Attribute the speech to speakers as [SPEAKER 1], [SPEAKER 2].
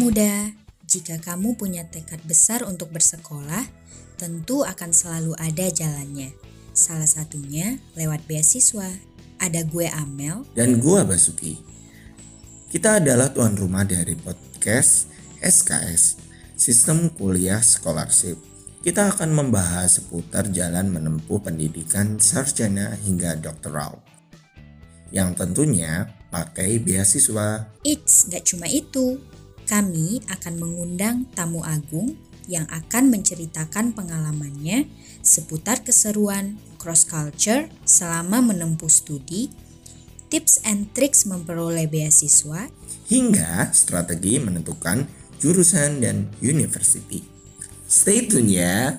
[SPEAKER 1] muda, jika kamu punya tekad besar untuk bersekolah, tentu akan selalu ada jalannya. Salah satunya lewat beasiswa. Ada gue Amel
[SPEAKER 2] dan gue Basuki. Kita adalah tuan rumah dari podcast SKS, Sistem Kuliah Scholarship. Kita akan membahas seputar jalan menempuh pendidikan sarjana hingga doktoral. Yang tentunya pakai beasiswa.
[SPEAKER 1] It's gak cuma itu. Kami akan mengundang tamu agung yang akan menceritakan pengalamannya seputar keseruan cross culture selama menempuh studi, tips and tricks memperoleh beasiswa,
[SPEAKER 2] hingga strategi menentukan jurusan dan university. Stay tune ya.